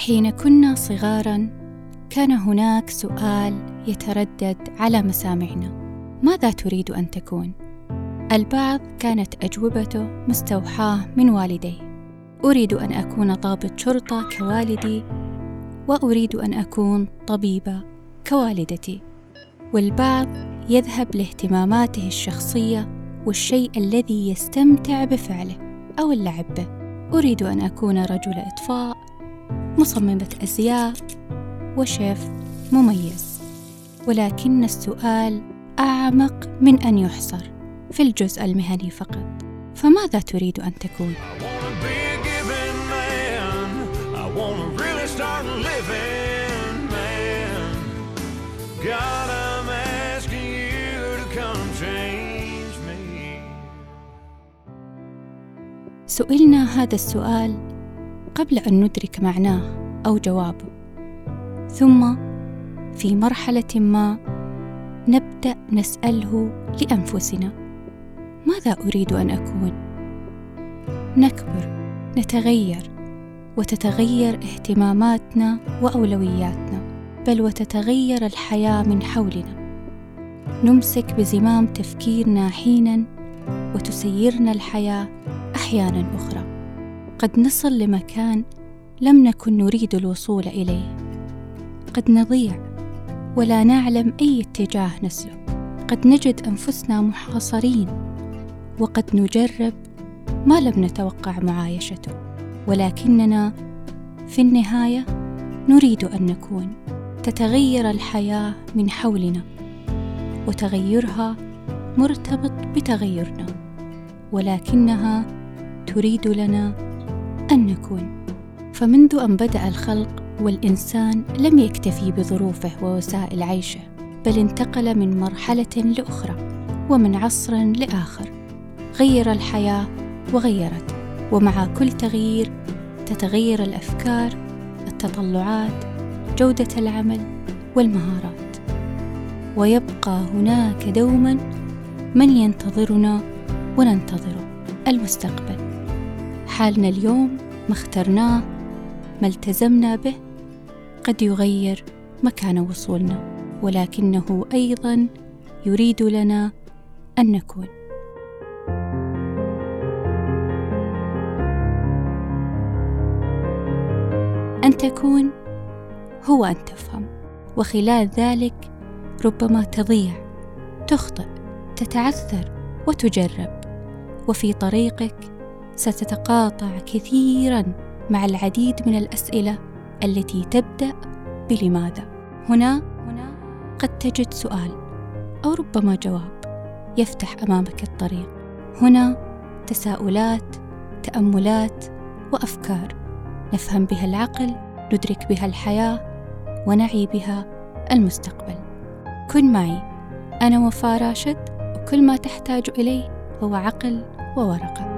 حين كنا صغارا كان هناك سؤال يتردد على مسامعنا. ماذا تريد أن تكون؟ البعض كانت أجوبته مستوحاة من والديه. أريد أن أكون ضابط شرطة كوالدي وأريد أن أكون طبيبة كوالدتي. والبعض يذهب لاهتماماته الشخصية والشيء الذي يستمتع بفعله أو اللعب به. أريد أن أكون رجل إطفاء مصممة أزياء وشيف مميز. ولكن السؤال أعمق من أن يحصر في الجزء المهني فقط. فماذا تريد أن تكون؟ سئلنا هذا السؤال قبل أن ندرك معناه أو جوابه. ثم في مرحلة ما نبدأ نسأله لأنفسنا. ماذا أريد أن أكون؟ نكبر نتغير وتتغير اهتماماتنا وأولوياتنا بل وتتغير الحياة من حولنا. نمسك بزمام تفكيرنا حينا وتسيرنا الحياة أحيانا أخرى. قد نصل لمكان لم نكن نريد الوصول إليه. قد نضيع ولا نعلم أي اتجاه نسلك. قد نجد أنفسنا محاصرين وقد نجرب ما لم نتوقع معايشته. ولكننا في النهاية نريد أن نكون. تتغير الحياة من حولنا وتغيرها مرتبط بتغيرنا. ولكنها تريد لنا أن نكون فمنذ أن بدأ الخلق والإنسان لم يكتفي بظروفه ووسائل عيشه بل انتقل من مرحلة لأخرى ومن عصر لآخر. غير الحياة وغيرته ومع كل تغيير تتغير الأفكار التطلعات جودة العمل والمهارات. ويبقى هناك دوما من ينتظرنا وننتظره المستقبل. حالنا اليوم ما اخترناه ما التزمنا به قد يغير مكان وصولنا ولكنه أيضا يريد لنا أن نكون. أن تكون هو أن تفهم وخلال ذلك ربما تضيع تخطئ تتعثر وتجرب وفي طريقك ستتقاطع كثيرا مع العديد من الأسئلة التي تبدأ بلماذا. هنا قد تجد سؤال أو ربما جواب يفتح أمامك الطريق. هنا تساؤلات تأملات وأفكار. نفهم بها العقل ندرك بها الحياة ونعي بها المستقبل. كن معي. أنا وفاء راشد وكل ما تحتاج إليه هو عقل وورقة.